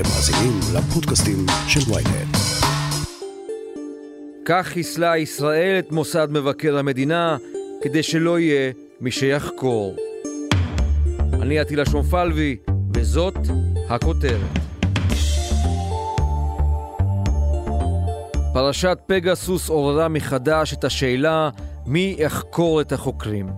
אתם מאזינים לפודקאסטים של ויינט. כך חיסלה ישראל את מוסד מבקר המדינה כדי שלא יהיה מי שיחקור. אני עטילה שומפלבי, וזאת הכותרת. פרשת פגסוס עוררה מחדש את השאלה מי יחקור את החוקרים.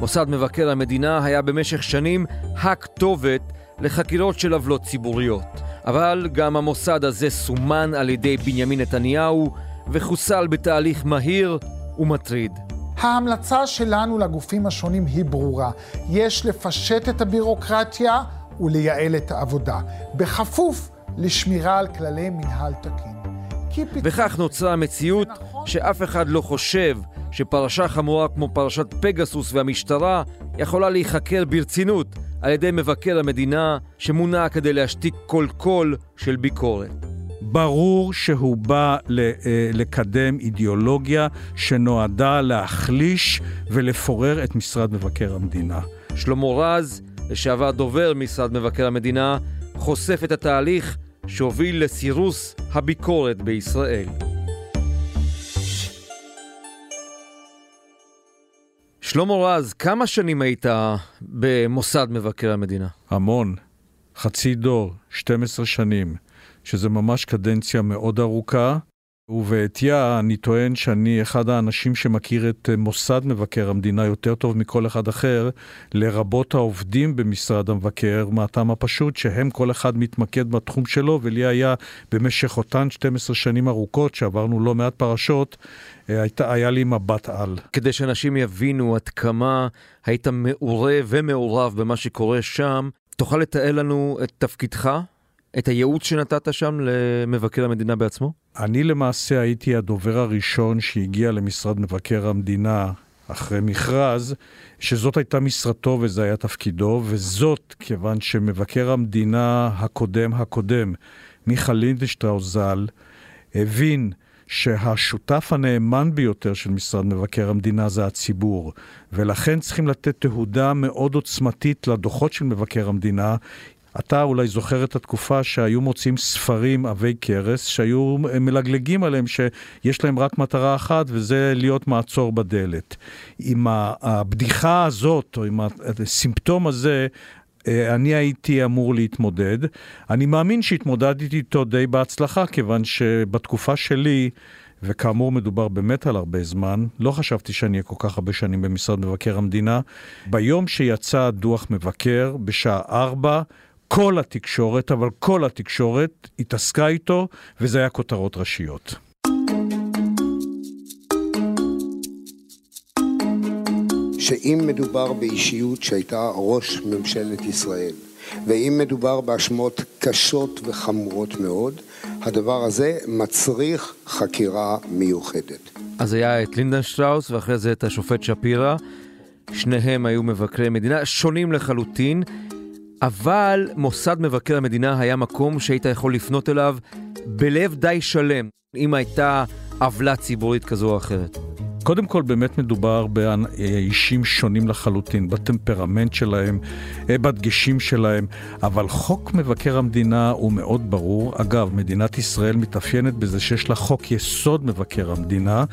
מוסד מבקר המדינה היה במשך שנים הכתובת לחקירות של עוולות ציבוריות. אבל גם המוסד הזה סומן על ידי בנימין נתניהו וחוסל בתהליך מהיר ומטריד. ההמלצה שלנו לגופים השונים היא ברורה. יש לפשט את הבירוקרטיה ולייעל את העבודה, בכפוף לשמירה על כללי מנהל תקין. וכך נוצרה המציאות שאף אחד לא חושב שפרשה חמורה כמו פרשת פגסוס והמשטרה יכולה להיחקר ברצינות על ידי מבקר המדינה שמונה כדי להשתיק כל קול של ביקורת. ברור שהוא בא אה, לקדם אידיאולוגיה שנועדה להחליש ולפורר את משרד מבקר המדינה. שלמה רז, לשעבר דובר משרד מבקר המדינה, חושף את התהליך שהוביל לסירוס הביקורת בישראל. שלמה רז, כמה שנים היית במוסד מבקר המדינה? המון. חצי דור, 12 שנים, שזה ממש קדנציה מאוד ארוכה. ובעטייה אני טוען שאני אחד האנשים שמכיר את מוסד מבקר המדינה יותר טוב מכל אחד אחר, לרבות העובדים במשרד המבקר, מהטעם הפשוט שהם כל אחד מתמקד בתחום שלו, ולי היה במשך אותן 12 שנים ארוכות, שעברנו לא מעט פרשות, הייתה, היה לי מבט על. כדי שאנשים יבינו עד כמה היית מעורה ומעורב במה שקורה שם, תוכל לתאר לנו את תפקידך? את הייעוץ שנתת שם למבקר המדינה בעצמו? אני למעשה הייתי הדובר הראשון שהגיע למשרד מבקר המדינה אחרי מכרז, שזאת הייתה משרתו וזה היה תפקידו, וזאת כיוון שמבקר המדינה הקודם הקודם, מיכה לינדשטראוס ז"ל, הבין שהשותף הנאמן ביותר של משרד מבקר המדינה זה הציבור, ולכן צריכים לתת תהודה מאוד עוצמתית לדוחות של מבקר המדינה. אתה אולי זוכר את התקופה שהיו מוצאים ספרים עבי כרס, שהיו מלגלגים עליהם שיש להם רק מטרה אחת, וזה להיות מעצור בדלת. עם הבדיחה הזאת, או עם הסימפטום הזה, אה, אני הייתי אמור להתמודד. אני מאמין שהתמודדתי איתו די בהצלחה, כיוון שבתקופה שלי, וכאמור מדובר באמת על הרבה זמן, לא חשבתי שאני אהיה כל כך הרבה שנים במשרד מבקר המדינה. ביום שיצא דוח מבקר, בשעה ארבע, כל התקשורת, אבל כל התקשורת התעסקה איתו, וזה היה כותרות ראשיות. שאם מדובר באישיות שהייתה ראש ממשלת ישראל, ואם מדובר באשמות קשות וחמורות מאוד, הדבר הזה מצריך חקירה מיוחדת. אז היה את לינדן שטראוס ואחרי זה את השופט שפירא. שניהם היו מבקרי מדינה שונים לחלוטין. אבל מוסד מבקר המדינה היה מקום שהיית יכול לפנות אליו בלב די שלם, אם הייתה עוולה ציבורית כזו או אחרת. קודם כל, באמת מדובר באישים שונים לחלוטין, בטמפרמנט שלהם, אה, בדגשים שלהם, אבל חוק מבקר המדינה הוא מאוד ברור. אגב, מדינת ישראל מתאפיינת בזה שיש לה חוק יסוד מבקר המדינה,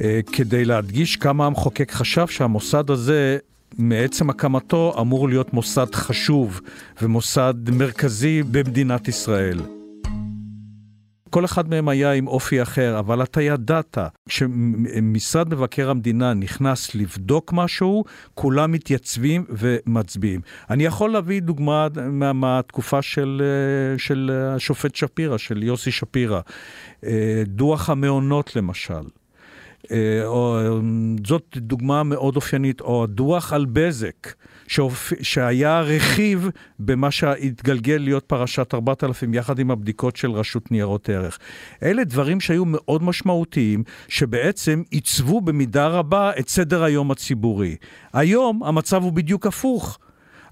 אה, כדי להדגיש כמה המחוקק חשב שהמוסד הזה מעצם הקמתו אמור להיות מוסד חשוב ומוסד מרכזי במדינת ישראל. כל אחד מהם היה עם אופי אחר, אבל אתה ידעת, כשמשרד מבקר המדינה נכנס לבדוק משהו, כולם מתייצבים ומצביעים. אני יכול להביא דוגמה מה, מהתקופה של, של השופט שפירא, של יוסי שפירא. אה, דוח המעונות למשל. אה, או, זאת דוגמה מאוד אופיינית, או הדוח על בזק, שאופ... שהיה רכיב במה שהתגלגל להיות פרשת 4000 יחד עם הבדיקות של רשות ניירות ערך. אלה דברים שהיו מאוד משמעותיים, שבעצם עיצבו במידה רבה את סדר היום הציבורי. היום המצב הוא בדיוק הפוך.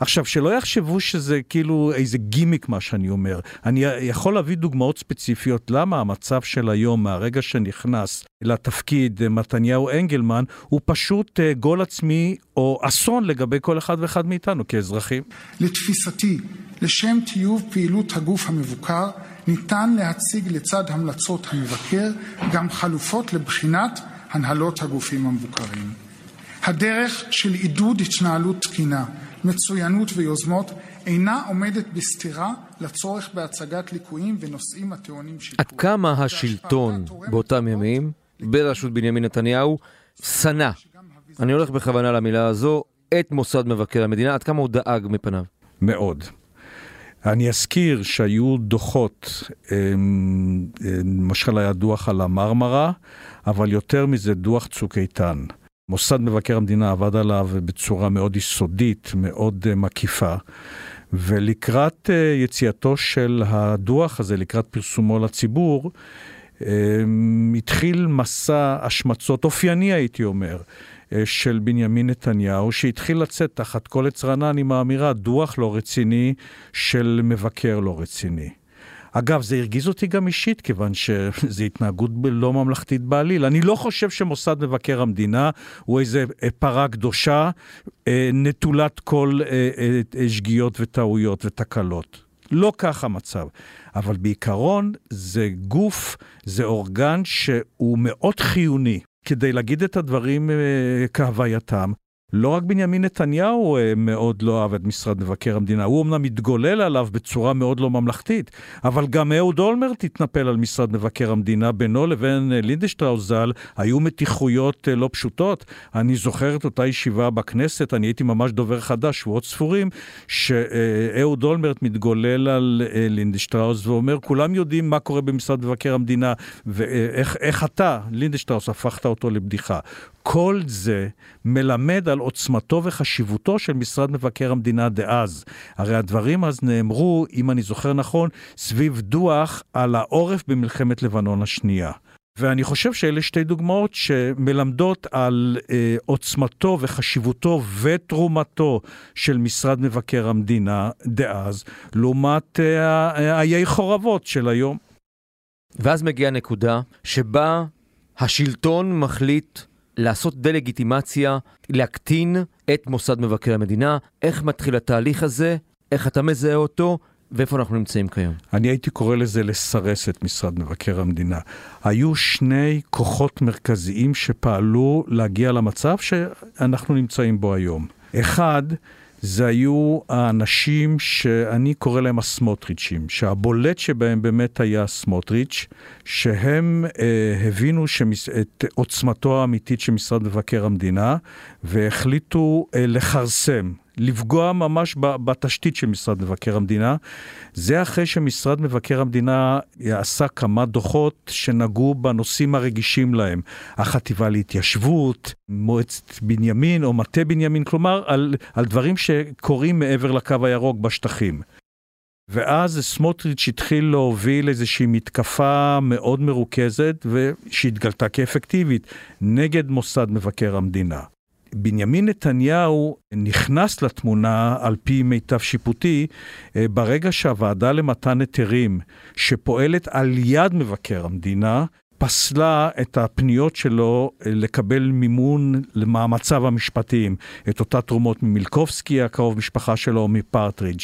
עכשיו, שלא יחשבו שזה כאילו איזה גימיק מה שאני אומר. אני יכול להביא דוגמאות ספציפיות למה המצב של היום, מהרגע שנכנס לתפקיד אה, מתניהו אנגלמן, הוא פשוט אה, גול עצמי או אסון לגבי כל אחד ואחד מאיתנו כאזרחים. לתפיסתי, לשם טיוב פעילות הגוף המבוקר, ניתן להציג לצד המלצות המבקר גם חלופות לבחינת הנהלות הגופים המבוקרים. הדרך של עידוד התנהלות תקינה, מצוינות ויוזמות אינה עומדת בסתירה לצורך בהצגת ליקויים ונושאים הטעונים שיפור. עד כמה השלטון באותם ימים, בראשות בנימין נתניהו, שנא, אני הולך בכוונה למילה הזו, את מוסד מבקר המדינה, עד כמה הוא דאג מפניו? מאוד. אני אזכיר שהיו דוחות, אמ, למשל היה דוח על המרמרה, אבל יותר מזה דוח צוק איתן. מוסד מבקר המדינה עבד עליו בצורה מאוד יסודית, מאוד uh, מקיפה, ולקראת uh, יציאתו של הדוח הזה, לקראת פרסומו לציבור, um, התחיל מסע השמצות אופייני, הייתי אומר, uh, של בנימין נתניהו, שהתחיל לצאת תחת כל עץ רענן עם האמירה, דוח לא רציני של מבקר לא רציני. אגב, זה הרגיז אותי גם אישית, כיוון שזו התנהגות לא ממלכתית בעליל. אני לא חושב שמוסד מבקר המדינה הוא איזה אה, פרה קדושה אה, נטולת כל אה, שגיאות וטעויות ותקלות. לא כך המצב. אבל בעיקרון זה גוף, זה אורגן שהוא מאוד חיוני כדי להגיד את הדברים כהווייתם. לא רק בנימין נתניהו אה, מאוד לא אהב את משרד מבקר המדינה, הוא אמנם מתגולל עליו בצורה מאוד לא ממלכתית, אבל גם אהוד אולמרט התנפל על משרד מבקר המדינה, בינו לבין אה, לינדשטראוס ז"ל היו מתיחויות אה, לא פשוטות. אני זוכר את אותה ישיבה בכנסת, אני הייתי ממש דובר חדש, שבועות ספורים, שאהוד אולמרט מתגולל על לינדשטראוס ואומר, כולם יודעים מה קורה במשרד מבקר המדינה, ואיך אתה, לינדשטראוס, הפכת אותו לבדיחה. כל זה מלמד על עוצמתו וחשיבותו של משרד מבקר המדינה דאז. הרי הדברים אז נאמרו, אם אני זוכר נכון, סביב דוח על העורף במלחמת לבנון השנייה. ואני חושב שאלה שתי דוגמאות שמלמדות על אה, עוצמתו וחשיבותו ותרומתו של משרד מבקר המדינה דאז, לעומת אה, איי חורבות של היום. ואז מגיעה נקודה שבה השלטון מחליט לעשות דה-לגיטימציה, להקטין את מוסד מבקר המדינה. איך מתחיל התהליך הזה? איך אתה מזהה אותו? ואיפה אנחנו נמצאים כיום? אני הייתי קורא לזה לסרס את משרד מבקר המדינה. היו שני כוחות מרכזיים שפעלו להגיע למצב שאנחנו נמצאים בו היום. אחד, זה היו האנשים שאני קורא להם הסמוטריצ'ים, שהבולט שבהם באמת היה סמוטריץ', שהם אה, הבינו שמס, את עוצמתו האמיתית של משרד מבקר המדינה, והחליטו אה, לכרסם, לפגוע ממש בתשתית של משרד מבקר המדינה. זה אחרי שמשרד מבקר המדינה עשה כמה דוחות שנגעו בנושאים הרגישים להם. החטיבה להתיישבות, מועצת בנימין או מטה בנימין, כלומר על, על דברים שקורים מעבר לקו הירוק בשטחים. ואז סמוטריץ' התחיל להוביל איזושהי מתקפה מאוד מרוכזת ושהתגלתה כאפקטיבית נגד מוסד מבקר המדינה. בנימין נתניהו נכנס לתמונה, על פי מיטב שיפוטי, אה, ברגע שהוועדה למתן היתרים, שפועלת על יד מבקר המדינה, פסלה את הפניות שלו אה, לקבל מימון למאמציו המשפטיים, את אותה תרומות ממילקובסקי, הקרוב משפחה שלו, מפרטרידג'.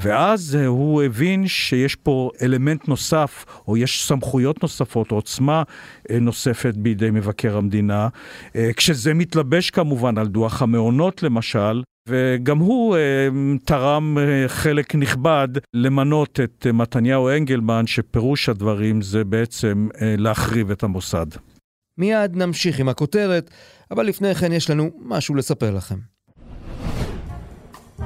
ואז אה, הוא הבין שיש פה אלמנט נוסף, או יש סמכויות נוספות, או עוצמה אה, נוספת בידי מבקר המדינה, כשזה מתלבש כמובן על דוח המעונות למשל, וגם הוא אה, תרם אה, חלק נכבד למנות את אה, מתניהו אנגלמן, שפירוש הדברים זה בעצם להחריב את המוסד. מיד נמשיך עם הכותרת, אבל לפני כן יש לנו משהו לספר לכם.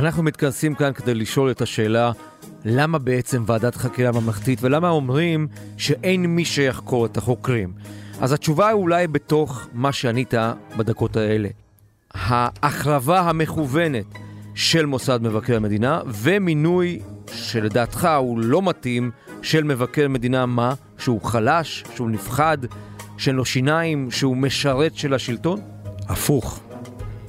אנחנו מתכנסים כאן כדי לשאול את השאלה למה בעצם ועדת חקירה ממלכתית ולמה אומרים שאין מי שיחקור את החוקרים. אז התשובה אולי בתוך מה שענית בדקות האלה. ההחרבה המכוונת של מוסד מבקר המדינה ומינוי שלדעתך הוא לא מתאים של מבקר מדינה מה? שהוא חלש, שהוא נפחד, שאין לו שיניים, שהוא משרת של השלטון? הפוך.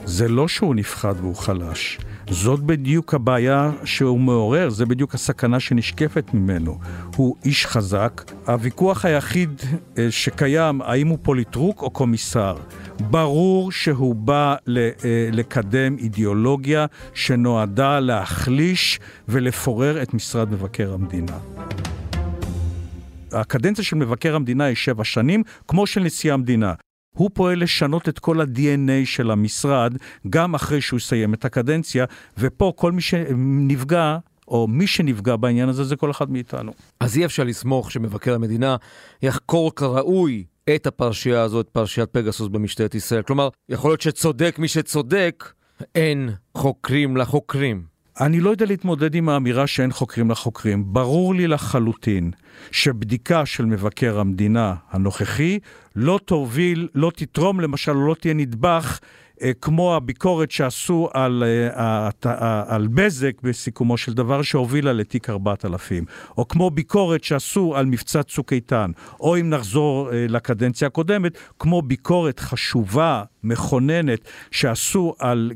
זה לא שהוא נפחד והוא חלש. זאת בדיוק הבעיה שהוא מעורר, זה בדיוק הסכנה שנשקפת ממנו. הוא איש חזק. הוויכוח היחיד אה, שקיים, האם הוא פוליטרוק או קומיסר. ברור שהוא בא אה, לקדם אידיאולוגיה שנועדה להחליש ולפורר את משרד מבקר המדינה. הקדנציה של מבקר המדינה היא שבע שנים, כמו של נשיא המדינה. הוא פועל לשנות את כל ה-DNA של המשרד, גם אחרי שהוא יסיים את הקדנציה, ופה כל מי שנפגע, או מי שנפגע בעניין הזה, זה כל אחד מאיתנו. אז אי אפשר לסמוך שמבקר המדינה יחקור כראוי את הפרשייה הזאת, פרשיית פגסוס במשטרת ישראל. כלומר, יכול להיות שצודק מי שצודק, אין חוקרים לחוקרים. אני לא יודע להתמודד עם האמירה שאין חוקרים לחוקרים. ברור לי לחלוטין שבדיקה של מבקר המדינה הנוכחי לא תוביל, לא תתרום למשל, לא תהיה נדבך אה, כמו הביקורת שעשו על, אה, על בזק בסיכומו של דבר, שהובילה לתיק 4000, או כמו ביקורת שעשו על מבצע צוק איתן, או אם נחזור אה, לקדנציה הקודמת, כמו ביקורת חשובה, מכוננת, שעשו על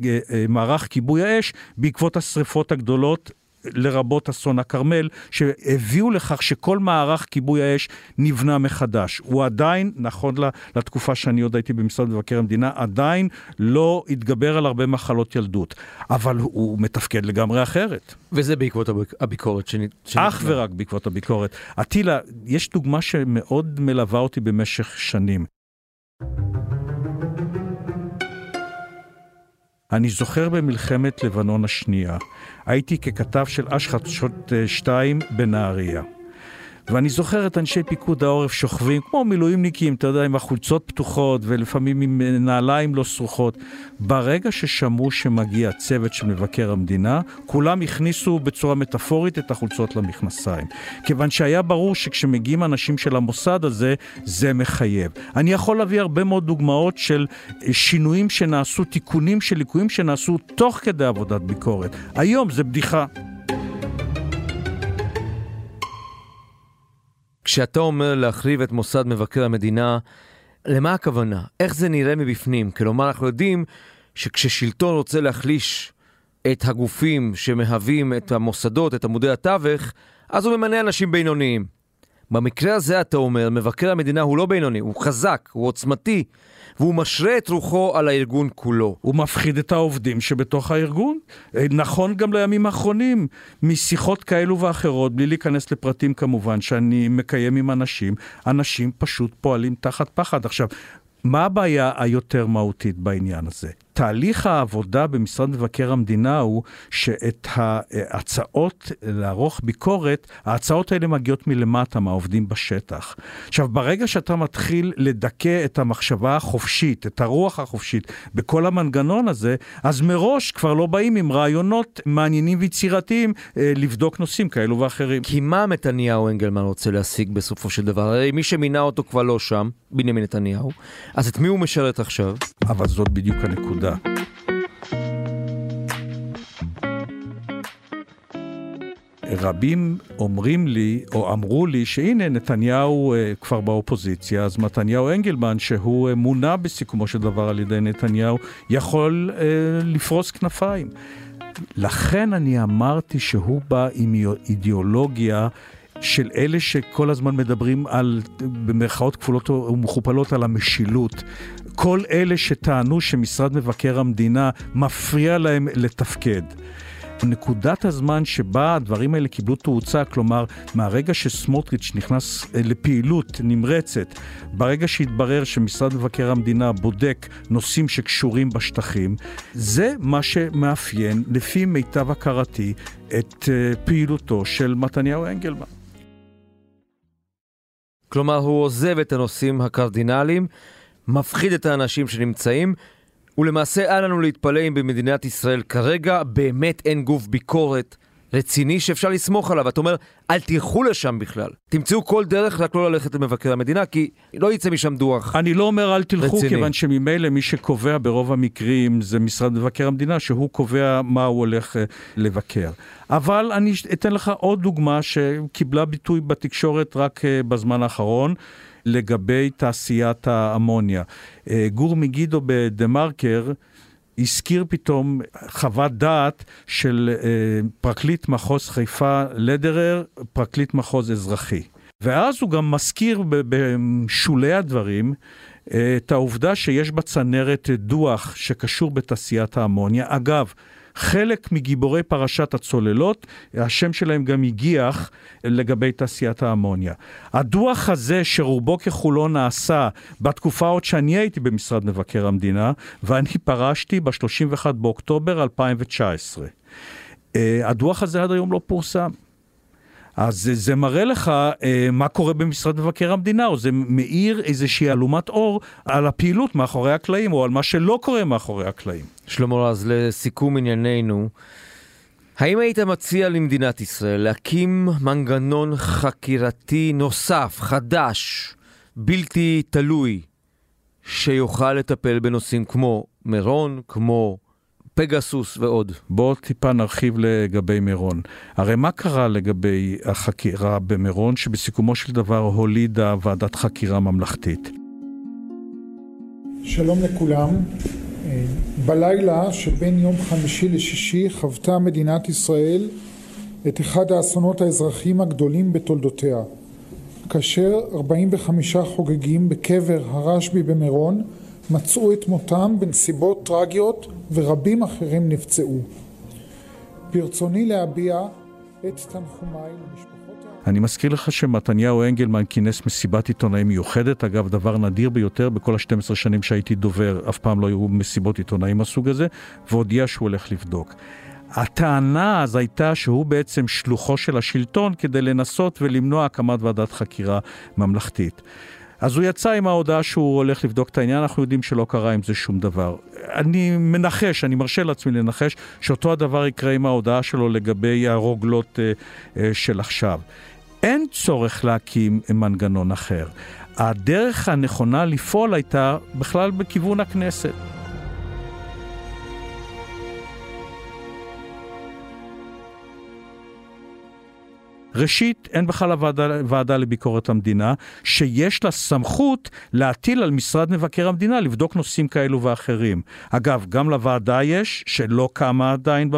מערך כיבוי האש בעקבות השריפות הגדולות לרבות אסון הכרמל, שהביאו לכך שכל מערך כיבוי האש נבנה מחדש. הוא עדיין, נכון לתקופה שאני עוד הייתי במשרד מבקר המדינה, עדיין לא התגבר על הרבה מחלות ילדות. אבל הוא מתפקד לגמרי אחרת. וזה בעקבות הביקורת שנ... אך ורק בעקבות הביקורת. אטילה, יש דוגמה שמאוד מלווה אותי במשך שנים. זוכר במלחמת לבנון השנייה, הייתי ככתב של אש חדשות 2 אה, בנהריה. ואני זוכר את אנשי פיקוד העורף שוכבים, כמו מילואימניקים, אתה יודע, עם החולצות פתוחות ולפעמים עם נעליים לא סרוחות. ברגע ששמעו שמגיע צוות של מבקר המדינה, כולם הכניסו בצורה מטאפורית את החולצות למכנסיים. כיוון שהיה ברור שכשמגיעים אנשים של המוסד הזה, זה מחייב. אני יכול להביא הרבה מאוד דוגמאות של שינויים שנעשו, תיקונים של ליקויים שנעשו תוך כדי עבודת ביקורת. היום זה בדיחה. כשאתה אומר להחריב את מוסד מבקר המדינה, למה הכוונה? איך זה נראה מבפנים? כלומר, אנחנו יודעים שכששלטון רוצה להחליש את הגופים שמהווים את המוסדות, את עמודי התווך, אז הוא ממנה אנשים בינוניים. במקרה הזה אתה אומר, מבקר המדינה הוא לא בינוני, הוא חזק, הוא עוצמתי, והוא משרה את רוחו על הארגון כולו. הוא מפחיד את העובדים שבתוך הארגון. אה, נכון גם לימים האחרונים, משיחות כאלו ואחרות, בלי להיכנס לפרטים כמובן, שאני מקיים עם אנשים, אנשים פשוט פועלים תחת פחד. עכשיו, מה הבעיה היותר מהותית בעניין הזה? תהליך העבודה במשרד מבקר המדינה הוא שאת ההצעות לערוך ביקורת, ההצעות האלה מגיעות מלמטה, מהעובדים בשטח. עכשיו, ברגע שאתה מתחיל לדכא את המחשבה החופשית, את הרוח החופשית, בכל המנגנון הזה, אז מראש כבר לא באים עם רעיונות מעניינים ויצירתיים אה, לבדוק נושאים כאלו ואחרים. כי מה נתניהו אנגלמן רוצה להשיג בסופו של דבר? הרי מי שמינה אותו כבר לא שם, בנימין נתניהו, אז את מי הוא משרת עכשיו? אבל זאת בדיוק הנקודה. רבים אומרים לי, או אמרו לי, שהנה נתניהו uh, כבר באופוזיציה, אז מתניהו אנגלמן, שהוא uh, מונה בסיכומו של דבר על ידי נתניהו, יכול uh, לפרוס כנפיים. לכן אני אמרתי שהוא בא עם אידיאולוגיה של אלה שכל הזמן מדברים על, במרכאות כפולות ומכופלות, על המשילות. כל אלה שטענו שמשרד מבקר המדינה מפריע להם לתפקד. נקודת הזמן שבה הדברים האלה קיבלו תאוצה, כלומר, מהרגע שסמוטריץ' נכנס אה, לפעילות נמרצת, ברגע שהתברר שמשרד מבקר המדינה בודק נושאים שקשורים בשטחים, זה מה שמאפיין, לפי מיטב הכרתי, את אה, פעילותו של מתניהו אנגלמן. כלומר, הוא עוזב את הנושאים הקרדינליים, מפחיד את האנשים שנמצאים, ולמעשה אל לנו להתפלא אם במדינת ישראל כרגע באמת אין גוף ביקורת רציני שאפשר לסמוך עליו. אתה אומר, אל תלכו לשם בכלל. תמצאו כל דרך רק לא ללכת למבקר המדינה, כי לא יצא משם דוח אני לא אומר אל תלכו, רציני. כיוון שממילא מי שקובע ברוב המקרים זה משרד מבקר המדינה, שהוא קובע מה הוא הולך אה, לבקר. אבל אני אתן לך עוד דוגמה שקיבלה ביטוי בתקשורת רק אה, בזמן האחרון. לגבי תעשיית האמוניה. אה, גור מגידו בדה מרקר הזכיר פתאום חוות דעת של אה, פרקליט מחוז חיפה לדרר, פרקליט מחוז אזרחי. ואז הוא גם מזכיר בשולי הדברים אה, את העובדה שיש בצנרת דוח שקשור בתעשיית האמוניה. אגב, חלק מגיבורי פרשת הצוללות, השם שלהם גם הגיח לגבי תעשיית האמוניה. הדוח הזה, שרובו ככולו נעשה בתקופה עוד שאני הייתי במשרד מבקר המדינה, ואני פרשתי ב-31 באוקטובר 2019. אה, הדוח הזה עד היום לא פורסם. אז זה, מראה לך אה, מה קורה במשרד מבקר המדינה, או זה מאיר איזושהי אלומת אור על הפעילות מאחורי הקלעים, או על מה שלא קורה מאחורי הקלעים. שלמה רז, לסיכום ענייננו, האם היית מציע למדינת ישראל להקים מנגנון חקירתי נוסף, חדש, בלתי תלוי, שיוכל לטפל בנושאים כמו מירון, כמו פגסוס ועוד? בואו טיפה נרחיב לגבי מירון. הרי מה קרה לגבי החקירה במירון, שבסיכומו של דבר הולידה ועדת חקירה ממלכתית? שלום לכולם. בלילה שבין יום חמישי לשישי חוותה מדינת ישראל את אחד האסונות האזרחיים הגדולים בתולדותיה, כאשר 45 חוגגים בקבר הרשב"י במירון מצאו את מותם בנסיבות טרגיות ורבים אחרים נפצעו. ברצוני להביע את תנחומיי למשפחות. אני מזכיר לך שמתניהו אנגלמן כינס מסיבת עיתונאים מיוחדת, אגב, דבר נדיר ביותר, בכל ה-12 שנים שהייתי דובר, אף פעם לא היו מסיבות עיתונאים מהסוג הזה, והודיע שהוא הולך לבדוק. הטענה אז הייתה שהוא בעצם שלוחו של השלטון כדי לנסות ולמנוע הקמת ועדת חקירה ממלכתית. אז הוא יצא עם ההודעה שהוא הולך לבדוק את העניין, אנחנו יודעים שלא קרה עם זה שום דבר. אני מנחש, אני מרשה לעצמי לנחש, שאותו הדבר יקרה עם ההודעה שלו לגבי הרוגלות אה, אה, של עכשיו. אין צורך להקים מנגנון אחר. הדרך הנכונה לפעול הייתה בכלל בכיוון הכנסת. ראשית, אין בכלל הוועדה, ועדה לביקורת המדינה, שיש לה סמכות להטיל על משרד מבקר המדינה לבדוק נושאים כאלו ואחרים. אגב, גם לוועדה יש, שלא קמה עדיין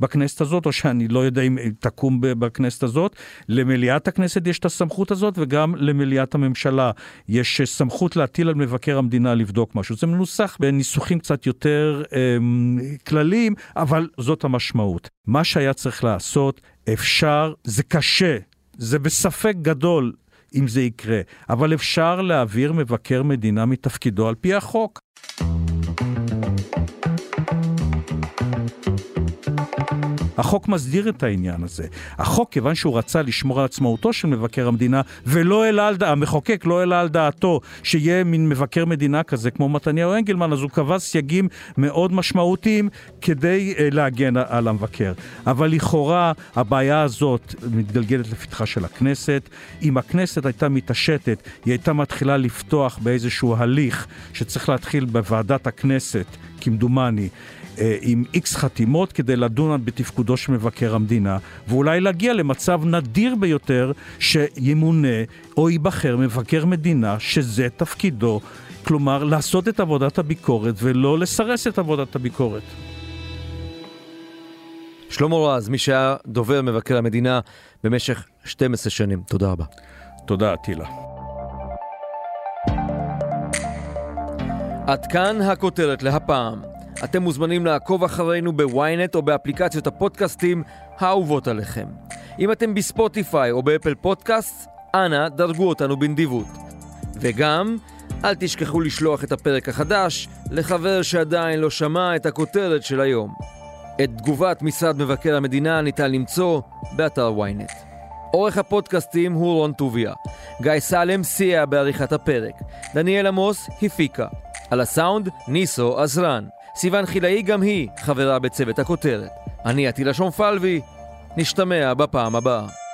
בכנסת הזאת, או שאני לא יודע אם תקום בכנסת הזאת, למליאת הכנסת יש את הסמכות הזאת, וגם למליאת הממשלה יש סמכות להטיל על מבקר המדינה לבדוק משהו. זה מנוסח בניסוחים קצת יותר אמ, כלליים, אבל זאת המשמעות. מה שהיה צריך לעשות, אפשר, זה קשה, זה בספק גדול אם זה יקרה, אבל אפשר להעביר מבקר מדינה מתפקידו על פי החוק. החוק מסדיר את העניין הזה. החוק, כיוון שהוא רצה לשמור על עצמאותו של מבקר המדינה, ולא העלה על דעתו, המחוקק לא העלה על דעתו שיהיה מין מבקר מדינה כזה כמו מתניהו אנגלמן, אז הוא קבע סייגים מאוד משמעותיים כדי uh, להגן על המבקר. אבל לכאורה הבעיה הזאת מתגלגלת לפתחה של הכנסת. אם הכנסת הייתה מתעשתת, היא הייתה מתחילה לפתוח באיזשהו הליך שצריך להתחיל בוועדת הכנסת, כמדומני. אה, עם איקס חתימות כדי לדון בתפקודו של מבקר המדינה, ואולי להגיע למצב נדיר ביותר שימונה או ייבחר מבקר מדינה שזה תפקידו, כלומר לעשות את עבודת הביקורת ולא לסרס את עבודת הביקורת. שלמה רז, מי שהיה דובר מבקר המדינה במשך 12 שנים. תודה רבה. תודה, אטילה. עד כאן הכותרת להפעם. אתם מוזמנים לעקוב אחרינו בוויינט או באפליקציות הפודקאסטים האהובות עליכם. אם אתם בספוטיפיי או באפל פודקאסט, אנא דרגו אותנו בנדיבות. וגם, אל תשכחו לשלוח את הפרק החדש לחבר שעדיין לא שמע את הכותרת של היום. את תגובת משרד מבקר המדינה ניתן למצוא באתר ynet. עורך הפודקאסטים הוא רון טוביה. גיא סלם סייע בעריכת הפרק. דניאל עמוס הפיקה. על הסאונד ניסו עזרן. סיון חילאי גם היא חברה בצוות הכותרת. אני עטילה שומפלבי, נשתמע בפעם הבאה.